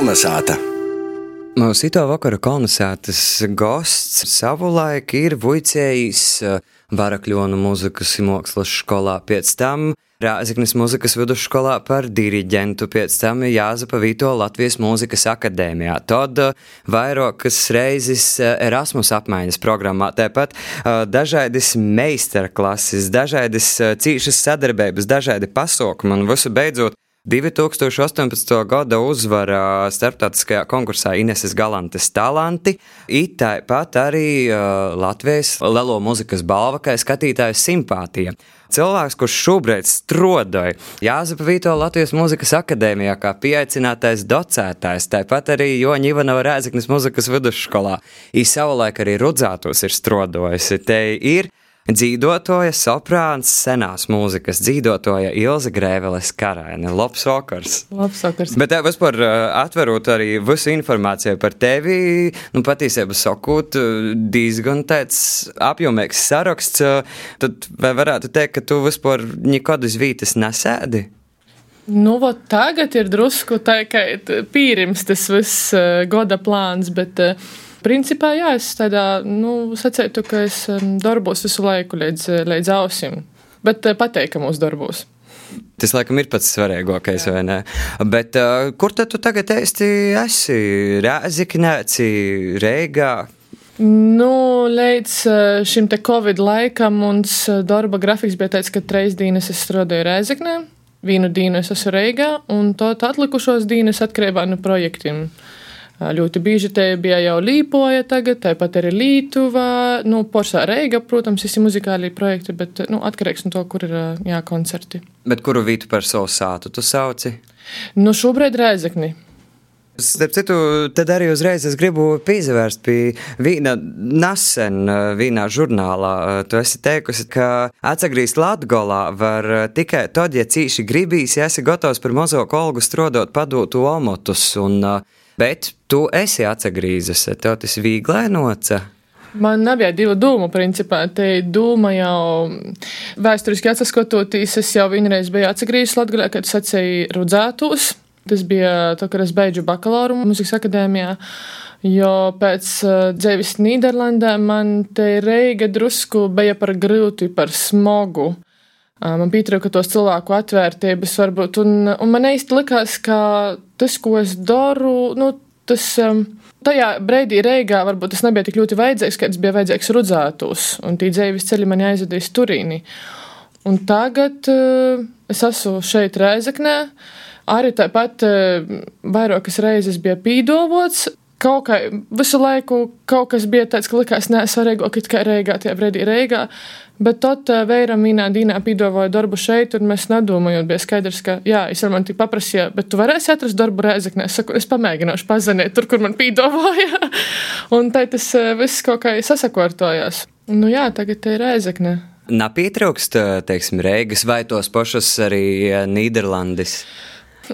Kolnesāta! Mūsu ito vakara kolonizētas gosts savulaik ir Vujcējs Varakļonu muzikas mākslas skolā, pēc tam Rāziknis muzikas vidusskolā par diriģentu, pēc tam Jāzepa Vito Latvijas mūzikas akadēmijā, tad vairākas reizes Erasmus apmaiņas programmā, tāpat dažādas meistarklases, dažādas cīšas sadarbības, dažādi pasaukumi un visu beidzot 2018. gada uzvara starptautiskajā konkursā Ineses Galantes talanti, tāpat arī uh, Latvijas Lelo muzikas balva, kā skatītāju simpātija. Cilvēks, kurš šobrīd strodoja Jāzepa Vito Latvijas Mūzikas akadēmijā kā pieaicinātais docētājs, tāpat arī Joņa Ivanova Rēzeknes muzikas vidusskolā. Īs savulaik arī rudzātos ir strodojusi. Te ir Dzīvotoja soprāns senās mūzikas, dzīvotoja Ilza Grēveles karaine. Labs vakars! Labs vakars! Bet tev vispār atverot arī visu informāciju par tevi, nu patiesībā sakot, diezgan tāds apjomīgs saraksts, tad vai varētu teikt, ka tu vispār nekad uz vītas nesēdi? Nu, vot tagad ir drusku tā, ka pīrims tas viss goda plāns, bet uh, Principā, jā, es tādā, nu, sacētu, ka es darbos visu laiku līdz, līdz ausim, bet eh, pateikamos darbos. Tas, laikam, ir pats svarīgākais, vai ne? Bet uh, kur tad tu tagad esi? esi? Rēziknēci, Reigā? Nu, līdz eh, šim te Covid laikam mums darba grafiks bija tāds, ka treis dienas es strādāju Rēziknē, vienu dienu es esmu Reigā, un to atlikušos dienas atkarībā no projektiem. Uh, Ļoti bieži te bija jau Līpoja, tagad tāpat arī Lītuvā, nu, Porsā Reiga, protams, visi muzikāli projekti, bet nu, atkarīgs no to, kur ir jā, koncerti. Bet kuru vītu par savu sātu tu sauci? Nu, šobrīd Reizekni. Starp citu, tad arī uzreiz es gribu pievērst pie viena nesen, vienā žurnālā. Tu esi teikusi, ka atsagrīzt Latgolā var tikai tad, ja cīši gribīs, ja esi gatavs par mazo kolgu strodot padotu omotus. Un, bet tu esi atsagrīzis, tev tas vīglēnoca. Man nebija divu dūmu, principā. Te dūma jau vēsturiski atsaskototies, es jau vienreiz biju atsagrīzis Latgalē, kad sacēju rudzētos. Tas bija to, kad es beidzu bakalauru muzikas akadēmijā. Jo pēc uh, dzīves Nīderlandē man te reiga drusku bija par grūti, par smogu. Man pietrūka tos cilvēku atvērtības, varbūt, un, un man īsti likās, ka tas, ko es daru, nu, tas um, tajā brīdī Reigā varbūt tas nebija tik ļoti vajadzīgs, ka tas bija vajadzīgs rudzētos, un tī dzīves ceļi man aizvedīs Turīnī. Un tagad uh, es esmu šeit Reizeknē, arī tāpat uh, vairākas reizes bija pīdovots, kaut kā visu laiku kaut kas bija tāds, ka likās nesvarīgāk, kā Reigā, tajā brīdī Reigā. Bet tad vēram vienā dienā piedāvāja darbu šeit, un mēs nedomājot, bija skaidrs, ka, jā, es man tik paprasīju, bet tu varēsi atrast darbu Rēzeknē. Es saku, es pamēģināšu pazanīt tur, kur man piedāvāja. un tā tas viss kaut kā sasakortojās. Nu jā, tagad te ir Rēzekne. Napietrūkst, teiksim, Reigas vai tos pašus arī Nīderlandis.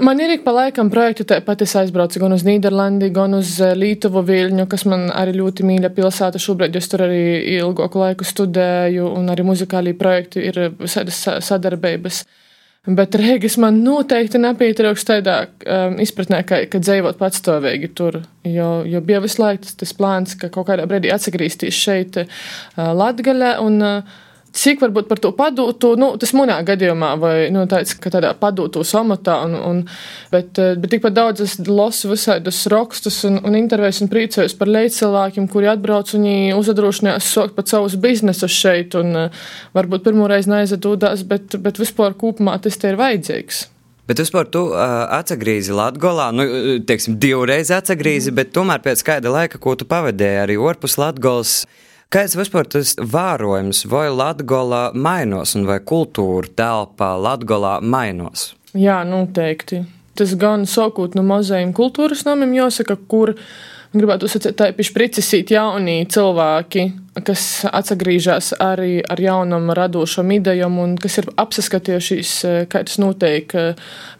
Man ir ik pa laikam projekti, tāpat es aizbraucu gan uz Nīderlandi, gan uz eh, Lietuvu Viļņu, kas man arī ļoti mīļa pilsēta. Šobrīd es tur arī ilgāku laiku studēju, un arī muzikālī projekti ir visādas sadarbības. Bet Rīgas man noteikti nepietrūks tādā um, izpratnē, ka, ka dzīvot patstāvīgi tur. Jo, jo bija visu laiku tas, tas plāns, ka kaut kādā brīdī atgriezties šeit, uh, Latvijā. Cik varbūt par to padūtu, nu, tas manā gadījumā, vai nu, tāds, tādā padūtu samatā, un, un, bet, eh, bet tikpat daudz es lasu visādus rakstus un, un intervijas un priecājos par līdzcilvēkiem, kuri atbrauc un uzadrošinās sokt pat savus biznesus šeit, un eh, varbūt pirmoreiz neaizadūdās, bet, bet vispār kopumā tas te ir vajadzīgs. Bet vispār tu uh, atgriezīsi Latvijā, nu, teiksim, divreiz atgriezīsi, mm. bet tomēr pēc kāda laika, ko tu pavadīji arī ārpus Latvijas, Kāds vispār tas vērojums, vai Latvijā mainos, un vai kultūra telpā Latvijā mainos? Jā, noteikti. Tas gan sākot no mazajiem kultūras namiem, jāsaka, kur gribētu sacīt, tā ir pricisīt jauni cilvēki, kas atgriežas arī ar jaunam radošam idejam un kas ir apskatījušies, kā tas notiek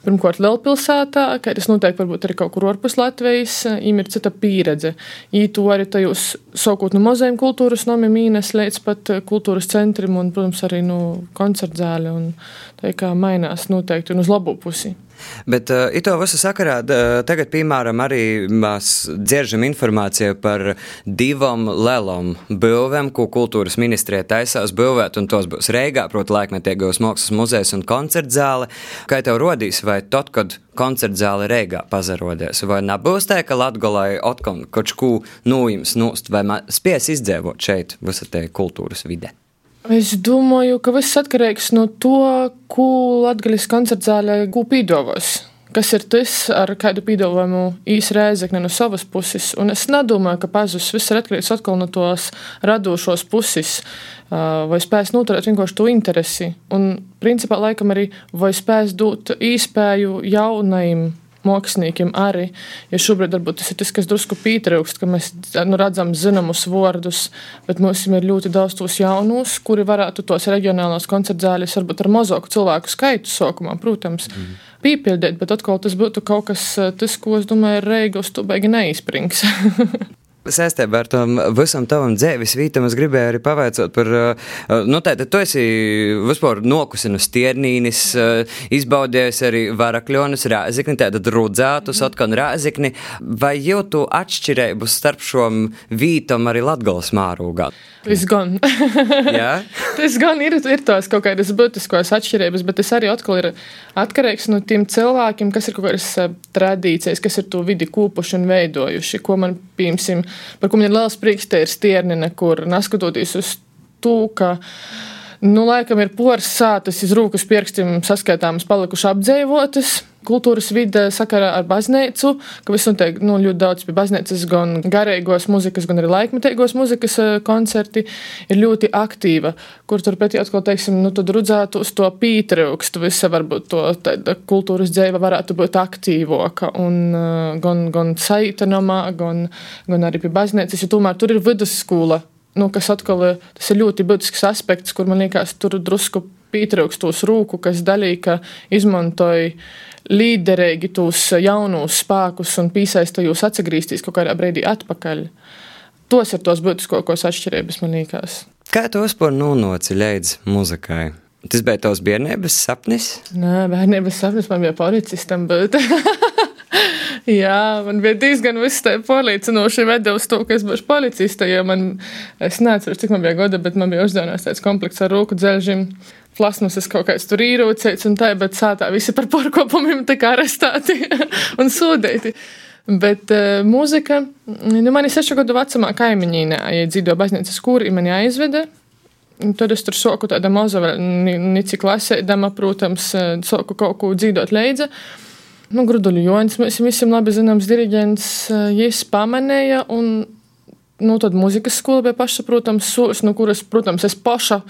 pirmkārt Lielpilsētā, kā tas notiek varbūt arī kaut kur ārpus Latvijas, viņiem ir cita pieredze. Viņi to arī tajos sākot no mazajiem kultūras namiem īnes līdz pat kultūras centrim un, protams, arī no koncertzāli un tā kā mainās noteikti un uz labu pusi. Bet uh, ito visu sakarā uh, tagad, piemēram, arī mēs dzieržam informāciju par divam lelom būvēm, ko kultūras ministrija taisās būvēt, un tos būs Reigā, proti, laikmetīgos mākslas muzejs un koncertzāle. Kā tev rodīs, vai tad, kad koncertzāle Reigā pazarodies, vai nebūs tā, ka Latgolai otkon kaut ko nūjums nūst, vai spēs izdzēvot šeit visā te kultūras vide? Es domāju, ka viss atkarīgs no to, ko Latvijas koncerta zālē gūpīdovos. Kas ir tas, ar kādu pīdāvājumu īsi rēzekne no savas puses. Un es nedomāju, ka pazudis. Viss ir atkarīgs no tos radošos puses. Vai spēs noturēt vienkārši to interesi. Un, principā, laikam arī vai spēs dot īspēju jaunajiem māksliniekiem arī. Jo šobrīd varbūt tas ir tas, kas drusku pietrūkst, ka mēs nu, redzam zināmus vārdus, bet mums ir ļoti daudz tos jaunus, kuri varētu tos reģionālos koncertzāļus varbūt ar mazāku cilvēku skaitu sākumā, protams. Mm. Pīpildīt, bet atkal tas būtu kaut kas, tas, ko es domāju, ir Reiga uz to beigi neizsprings. saistībā ar tam visam tavam dzīves vītam, es gribēju arī pavaicot par, uh, nu, tā, tu esi vispār nokusinus tiernīnis, uh, izbaudījis arī varakļonus, rāzikni, tātad rudzētus, mhm. atkal rāzikni, vai jūtu atšķirību starp šom vītam arī Latgals mārūgā? Tas gan. tas gan ir, ir tās kaut kādas būtiskās atšķirības, bet tas arī atkal ir atkarīgs no tiem cilvēkiem, kas ir kaut kādas uh, tradīcijas, kas ir to vidi kūpuši un veidojuši, ko man, piemēram, par ko man ir liels prieks, te ir stiernine, kur neskatoties uz to, ka. Nu, laikam ir poras sātas iz rūkas pirkstiem saskaitāmas palikuši apdzīvotas. Kultūras vide sakarā ar baznīcu, ka viss notiek nu, ļoti daudz pie baznīcas, gan garīgos mūzikas, gan arī laikmetīgos mūzikas eh, koncerti ir ļoti aktīva, kur turpretī atkal, teiksim, nu, tad rudzētu uz to pītrūkstu, visa varbūt to tāda kultūras dzēva varētu būt aktīvoka, un uh, gan, gan saitanamā, gan, gan arī pie baznīcas, jo tomēr tur ir vidusskola. Nu, kas atkal tas ir ļoti būtisks aspekts, kur man liekas, tur drusku pietrūkst tos rūku, kas dalīja, izmantoja līderīgi tos jaunos spēkus un piesaista jūs atgriezties kaut kādā brīdī atpakaļ. Tos ir tos būtiskākos atšķirības, man liekas. Kā tu vispār nonāci līdz muzikai? Tas bija tavs bērnības sapnis? Nē, bērnības sapnis man bija policistam būt. Jā, man bija diezgan pārliecinoši veidojis to, ka es būšu policiste. Jo man, es neatceros, cik man bija gada, bet man bija uzdevums tāds komplekts ar rūku dzelžiem. Plasmasas kaut kāds tur īrūcēts un tā, bet sātā visi par pārkopumiem tika arestēti un sūdēti. Bet uh, mūzika, nu, man ir sešu gadu vecumā kaimiņīnā, ja dzīvo baznīcas kūri, mani aizveda. Tad es tur soku tāda maza, nici klasēdama, protams, soku kaut ko dzīvot leidza. Nu, Gruduļu Joņs, mēs visiem labi zināms diriģents, Jīs pamanīja, un nu, tad muzikas skola bija pašsaprotams solis, no kuras, protams, es paša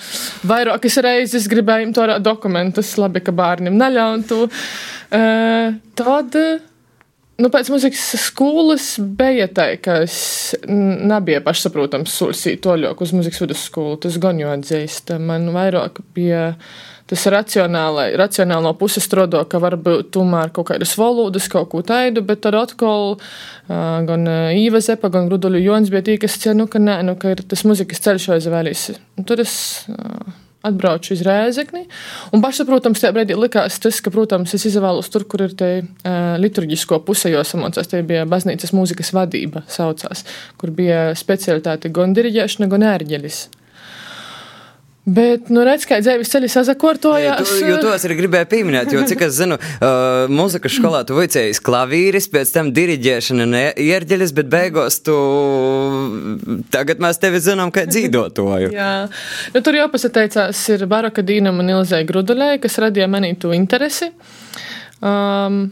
vairākas reizes gribēju to dokumentus, labi, ka bērniem neļautu. Uh, tad, nu, pēc muzikas skolas bija tā, ka es nebija pašsaprotams solis ītoļok uz muzikas vidusskolu, tas gan jau atzīst. Man vairāk bija. Tas racionāli no puses strādā, ka varbūt tomēr kaut kādas valodas, kaut ko tādu, bet tad atkal gan Īva Zepa, gan Ruduļu Jons bija tie, kas cer, nu, ka nē, nu, ka ir tas muzikas ceļš aizvēlīs. Tad es uh, atbraucu uz Rēzekni. Un pašsaprotams, tajā brīdī likās tas, ka, protams, es izvēlos tur, kur ir te uh, liturģisko puse, jo samocās, tie bija baznīcas mūzikas vadība saucās, kur bija specialitāte gan diriģēšana, gan ērģelis. Bet, nu, redz, kā dzīves ceļi sazakortojās. Jo, jo to es arī gribēju pieminēt, jo, cik es zinu, uh, mūzikas skolā tu vicējies klavīris, pēc tam diriģēšana un ierģeļas, bet beigās tu, tagad mēs tevi zinām kā dzīvotoju. Jā, nu, tur jau pasateicās ir Baroka Dīnam un Ilzai Grudulē, kas radīja manī tu interesi. Um,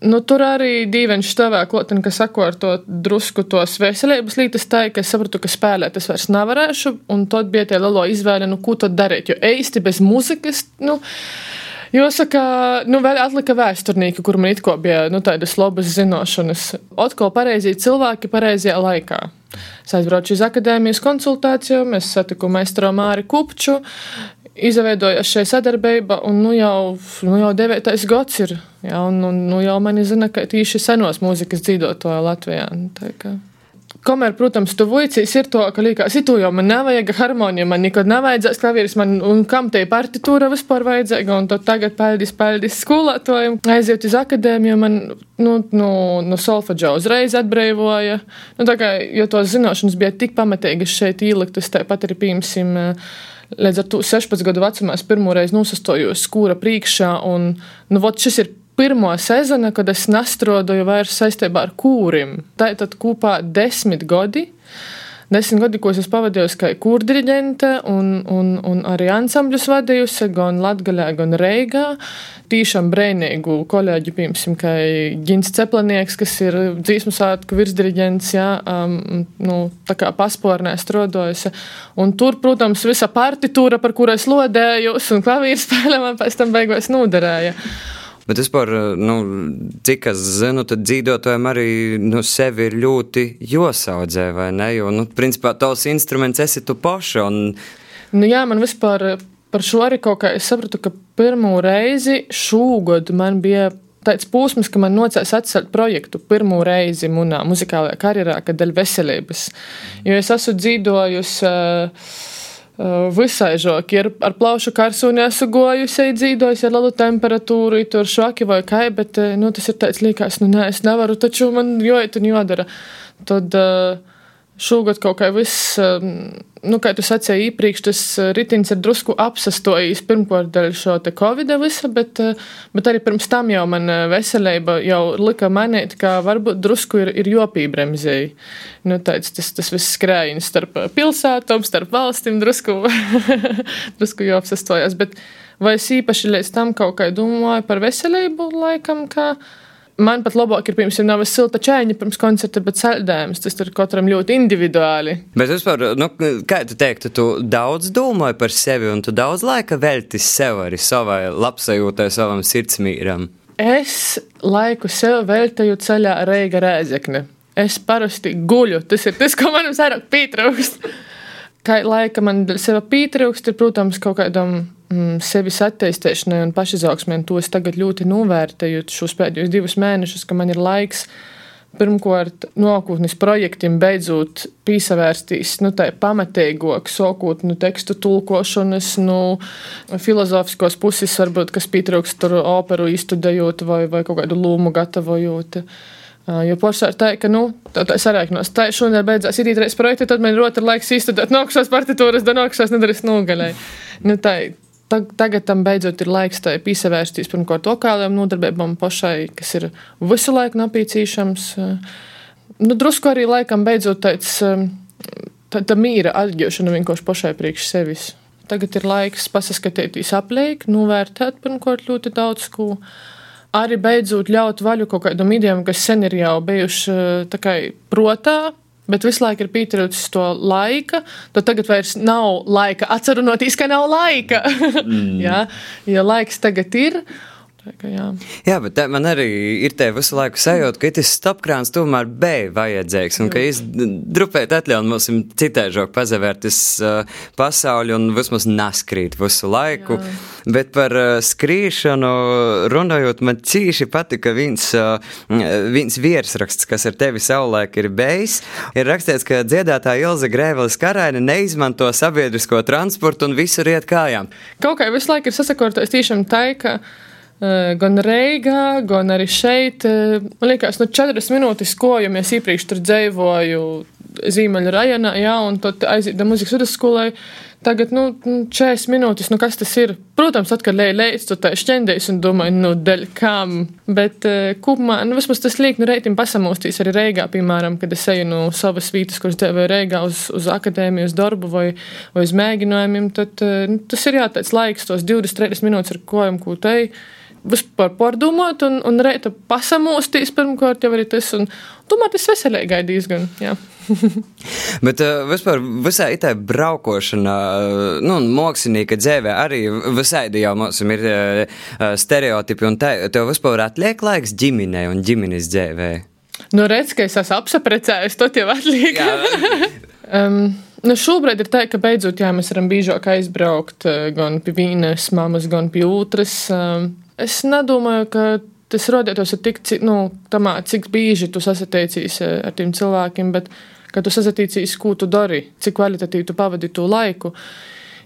Nu, tur arī dīvaini stāvā klātienē, ka sako ar to drusku tos veselības lītas tā, ka es sapratu, ka spēlēt es vairs nevarēšu, un tad bija tie lielo izvēle, nu, ko tad darīt, jo īsti bez muzikas, nu, Jāsaka, nu, vēl atlika vēsturnieki, kur man it kā bija nu, tādas labas zināšanas. Atkal pareizie cilvēki pareizajā laikā. Es aizbraucu uz akadēmijas konsultāciju, mēs satiku meistaru Māri Kupču, izveidojas šī sadarbība, un nu jau, nu jau devītais gads ir. Jā, un, un nu jau mani zina, ka tīši senos mūzikas dzīvotāji Latvijā. Nu, Kamēr, protams, tu vicīs ir to, ka liekas, itu jau man nevajag harmoniju, man nekad nevajadzēs klavieris, man, un kam te partitūra vispār vajadzīga, un tad tagad paldies, paldies skolotājiem, aiziet uz akadēmiju, man, nu, nu, nu solfeģa uzreiz atbrīvoja, nu, tā kā, jo tos zināšanas bija tik pamatīgas šeit ieliktas, tāpat arī, piemēram, līdz ar to 16 gadu vecumā es pirmo reizi nosastojos skūra priekšā, un, nu, vot šis ir pirmo sezonu, kad es nestrodoju vairs saistībā ar kūrim. Tā ir kopā desmit gadi. Desmit gadi, ko es pavadīju kā kurdiriģente un, un, un arī ansambļus vadījusi gan Latgaļā, gan Reigā. Tīšām brēnīgu kolēģi, piemēram, kā Gins Ceplanieks, kas ir dzīsmu svētku virsdiriģents, jā, um, nu, tā kā paspornē strodojusi. Un tur, protams, visa partitūra, par kuru es lodējos, un klavīru spēlē man pēc tam beigās noderēja. Bet vispār, nu, cik es zinu, tad dzīvotājiem arī nu, sevi ir ļoti josaudzē, vai ne? Jo, nu, principā, tavs instruments esi tu paša. Un... Nu, jā, man vispār par šo arī kaut kā es sapratu, ka pirmo reizi šogad man bija tāds posms, ka man nocēs atcelt projektu pirmo reizi manā muzikālajā karjerā, kad dēļ veselības. Jo es esmu dzīvojusi. Uh, visai žoki. Ir ar plaušu karsūni esugojusi, dzīvojusi ar lielu temperatūru, tur šoki vai kai, bet nu, tas ir tāds līkās, nu nē, es nevaru, taču man joit un jodara. Tad šogad kaut kā viss, nu, kā tu sacīji iepriekš, tas uh, ritins ir drusku apsastojis pirmkārt dēļ šo te covida visa, bet, uh, bet arī pirms tam jau man uh, veselība jau lika manīt, ka varbūt drusku ir, ir jopībremzēji. Nu, tāds, tas, tas viss skrējiens starp pilsētām, starp valstīm drusku, drusku jau apsastojas, bet vai es īpaši līdz tam kaut kā domāju par veselību laikam, kā Man pat labāk ir, piemēram, nav silta ķēniņa pirms koncerta, bet saldējums. Tas tur katram ļoti individuāli. Bet vispār, nu, kā tu teiktu, tu daudz domāji par sevi un tu daudz laika veltīji sev arī savai labsajūtai, savam sirdsmīram? Es laiku sev veltīju ceļā Reiga Rēzekne. Es parasti guļu. Tas ir tas, ko man vairāk pietrūkst. Kā laika man sevi pietrūkst, ir, protams, kaut kādam sevis attīstīšanai un pašizaugsmē. To es tagad ļoti novērtēju šos pēdējos divus mēnešus, ka man ir laiks. Pirmkārt, nākotnes projektiem beidzot piesavērstīs nu, pamatīgāk, sākot no nu, tekstu tulkošanas, no nu, filozofiskos puses, varbūt, kas pietrūkst tur operu izstudējot vai, vai kaut kādu lūmu gatavojot. Jo ir tā, ka, nu, tā, tā es arēknos, tā šodien beidzās ir īrēs projekti, tad man ir otrs laiks izstudēt nākušās partitūras, da nākušās nedarīs nogalē. Nu, tā, Tagad tam beidzot ir laiks tai piesavērsties pirmkārt lokālajām nodarbībām pašai, kas ir visu laiku napīcīšams. Nu, drusku arī laikam beidzot tāds tā, tā mīra atgūšana vienkārši pašai priekš sevis. Tagad ir laiks pasaskatīties apliek, novērtēt pirmkārt ļoti daudz ko. Arī beidzot ļaut vaļu kaut kādam idejām, kas sen ir jau bijuši kā, protā, bet visu laiku ir pietrūcis to laika. Tad tagad vairs nav laika. Atcerunotīs, ka nav laika. mm. ja laiks tagad ir. Ka, jā. jā, bet tā, man arī ir tā visu laiku sajūta, ka tas stopkrāns tomēr bija vajadzīgs. Un ka es drupēt atļauju mums citēžok pazavērtis uh, pasauli un vismaz naskrīt visu laiku. Jā. Bet par uh, skrīšanu runājot, man cīši patika viens, uh, viens viersraksts, kas ar tevi savulaik ir bijis. Ir rakstīts, ka dziedātāja Ilza Grēvelis Karaina neizmanto sabiedrisko transportu un visur iet kājām. Kaut kā visu laiku ir sasakoties tiešām tā, ka gan Reigā, gan arī šeit. Eh, man liekas, nu, četras minūtes kojamies iepriekš tur dzīvoju Zīmeļa rajonā, jā, un tad aiziet muzikas vidusskolai. Tagad, nu, 40 minūtes, nu, kas tas ir? Protams, atkal lej lejs, tu tā šķendējies un domāju, nu, dēļ kam. Bet uh, kopumā, nu, vismaz tas liek, nu, reitim pasamostīs arī Reigā, piemēram, kad es eju no savas vītas, kuras devēju Reigā uz, uz akadēmiju, uz darbu vai, vai uz mēģinājumiem, tad uh, nu, tas ir jāteic laiks, tos 20-30 minūtes ar kojam, ko teju vispār pārdomāt un, un reita pasamostīs pirmkārt jau arī tas. Un, tomēr tas veselīgai diezgan. Bet uh, vispār visai tā braukošana, uh, nu, mākslinieka dzīvē arī visai jau mums ir uh, stereotipi, un tā, tev vispār atliek laiks ģimenei un ģimenes dzīvē. Nu, redz, ka es esmu apsaprecējis, to jau atliek. um, Nu, šobrīd ir tā, ka beidzot jā, mēs varam biežāk aizbraukt gan pie vienas mammas, gan pie otras. Es nedomāju, ka tas radītos tik, nu, tamā, cik bieži tu sasatiecies eh, ar tiem cilvēkiem, bet ka tu sazatīcīs, ko tu dari, cik kvalitatīvi tu pavadi to laiku.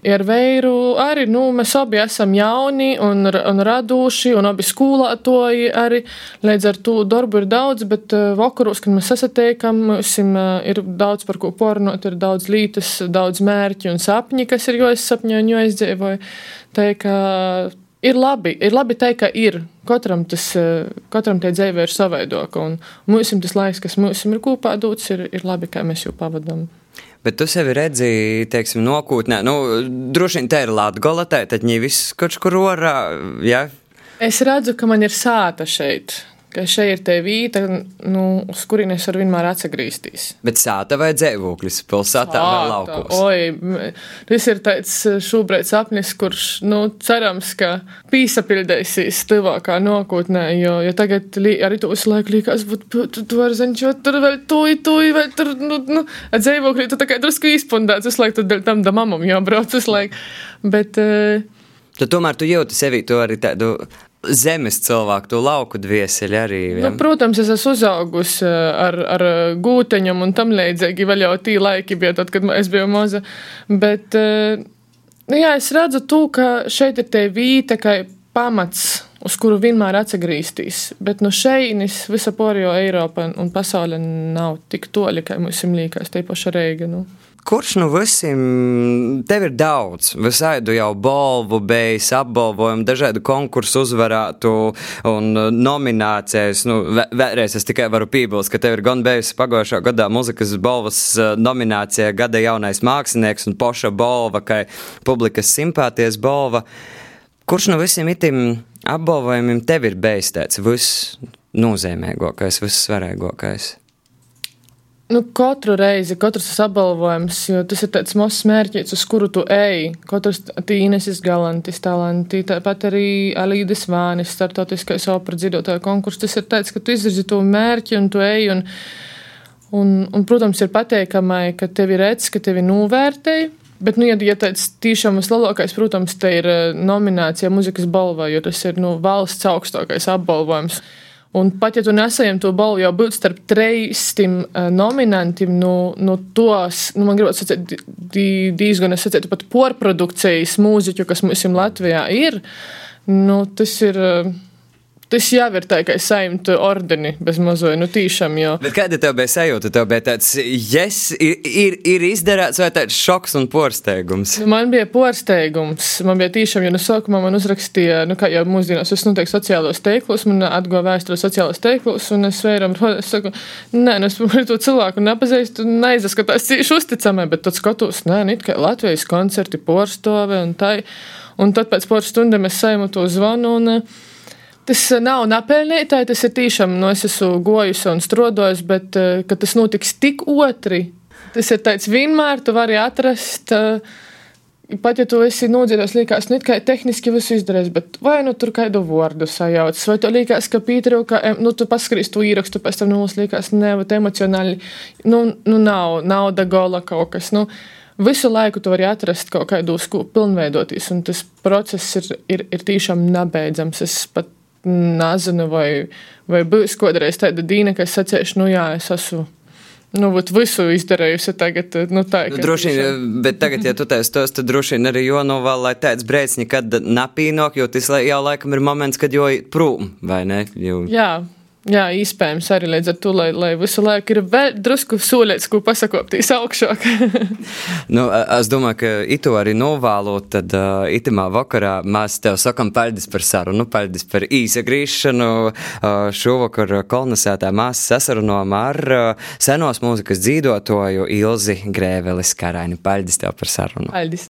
Ar veiru arī nu, mēs abi esam jauni un, un radoši, un abi skolātoji arī. Līdz ar to darbu ir daudz, bet uh, vakaros, kad mēs sasatiekam, mums uh, ir daudz par ko pornot, ir daudz lītas, daudz mērķi un sapņi, kas ir jāizsapņo un jāizdzīvoja. Tā kā ir labi, ir labi teikt, ka ir. Katram tas, uh, katram tie dzīve ir savaidoka, un mums tas laiks, kas mums ir kopā dots, ir, ir labi, kā mēs jau pavadām. Bet tu sevi redzi, teiksim, nokūtnē. Nu, droši vien te ir Latvija, tad viņi viss kaut kur orā. Ja? Es redzu, ka man ir sāta šeit ka šeit ir tā vieta, nu, uz kurienes var vienmēr atgriezties. Bet sāta vai dzīvoklis, pilsētā vai laukos? Oi, tas ir tāds šobrīd sapnis, kurš, nu, cerams, ka pīsapildēsīs tuvākā nākotnē, jo, jo tagad arī tu visu laiku liekas, būt, tu, tu vari zināt, tur vēl tuji, tuji, vai tur, nu, nu, dzīvoklī tu tā kā drusku izpundēts, visu laiku tu tam da mamam jābrauc visu laiku, bet. Uh, Tad tomēr tu jūti sevi to arī tādu zemes cilvēku, to lauku dvieseli arī. Nu, protams, es esmu uzaugusi eh, ar, ar gūteņiem un tam līdzīgi. Vēl jau tī laiki bija tad, kad es biju maza. Bet, eh, nu, jā, es redzu to, ka šeit ir tie vīta, ka pamats, uz kuru vienmēr atgrieztīs. Bet no šejienes visa pārējo Eiropa un pasaule nav tik toļi, kā mums liekas, te paša Reiga. Nu. Kurš nu visiem tev ir daudz? Visādi jau balvu, beigas apbalvojumu, dažādu konkursu uzvarētu un uh, nominācijas. Nu, vēlreiz es tikai varu piebilst, ka tev ir gan bijusi pagājušā gadā muzikas balvas uh, nominācija Gada jaunais mākslinieks un poša balva, kā publikas simpātijas balva. Kurš no visiem itim apbalvojumiem tev ir bijis tāds viss nozīmīgākais, viss svarīgākais? Nu, katru reizi, katrs apbalvojums, jo tas ir tāds mazs mērķis, uz kuru tu ej. Katrs tīnesis galantis, talanti, tāpat arī Alīdas Vānis, startautiskais opera dzidotāju konkurss. Tas ir tāds, ka tu izvirzi to mērķi un tu ej. Un, un, un, protams, ir pateikamai, ka tevi redz, ka tevi novērtēji. Bet, nu, ja, ja tāds tiešām vislielākais, protams, te ir eh, nominācija muzikas balvā, jo tas ir nu, valsts augstākais apbalvojums. Un pat ja tu nesaņem to balvu, jau būt starp trejstim uh, nominantiem, nu, nu tos, nu, man gribētu sacīt, diezgan, es sacītu, pat porprodukcijas mūziķu, kas mums Latvijā ir, nu, tas ir. Uh, Tas jau ir tā, ka es saimtu ordeni bez mazoja, nu tīšām jau. Bet kāda tev bija sajūta? Tev bija tāds, yes, ir, ir, ir izdarāts vai tāds šoks un porsteigums? Man bija porsteigums. Man bija tīšām, jo no sākumā man uzrakstīja, nu kā jau mūsdienās, es noteikti sociālos teiklus, man atgo vēsturi sociālos teiklus, un es vēram, es saku, nē, nu es to cilvēku nepazīstu, neizskatās cīši uzticamē, bet tad skatos, nē, nit kā Latvijas koncerti, porstove un tai. Un tad pēc pāris stundām es saimu to zvanu. Un, Tas eh, nav napelnītāji, tas ir tiešām, nu, es esmu gojusi un strodojis, bet eh, tas notiks tik otri, tas ir tāds vienmēr, tu vari atrast. Eh, pat ja tu esi nodzirdējis, liekas, nu, ka tehniski visu izdarījis, bet vai nu tur kādu vārdu sajauc, vai tu liekas, ka Pīteru, ka, nu, tu paskaties to īrakstu, pēc tam, nu, mums liekas, ne, bet emocionāli, nu, nu nav, nauda gola kaut kas, nu, visu laiku tu vari atrast kaut kādu, ko pilnveidoties, un tas process ir, ir, ir tiešām nebeidzams. Es pat nezinu, vai, vai būs kādreiz tāda dīna, ka es sacīšu, nu jā, es esmu. Nu, būt visu izdarījusi tagad, nu tā ir. Nu, droši vien, bet tagad, ja tu teici tos, tad droši vien arī jonovēl, lai tāds brēc nekad napīnok, jo tas jau laikam ir moments, kad jo prūm, vai ne? Jo... Jā, Jā, iespējams, arī līdz ar to, lai, lai visu laiku ir vēl drusku soļēts, ko pasakoptīs augšāk. nu, es domāju, ka itu arī novēlot, tad uh, itimā vakarā mēs tev sakam paldies par sarunu, paldies par īsagrīšanu. Uh, šovakar kolonizētā mēs sasarunojam ar uh, senos mūzikas dzīvotoju Ilzi Grēvelis Karaini. Paldies tev par sarunu. Paldies.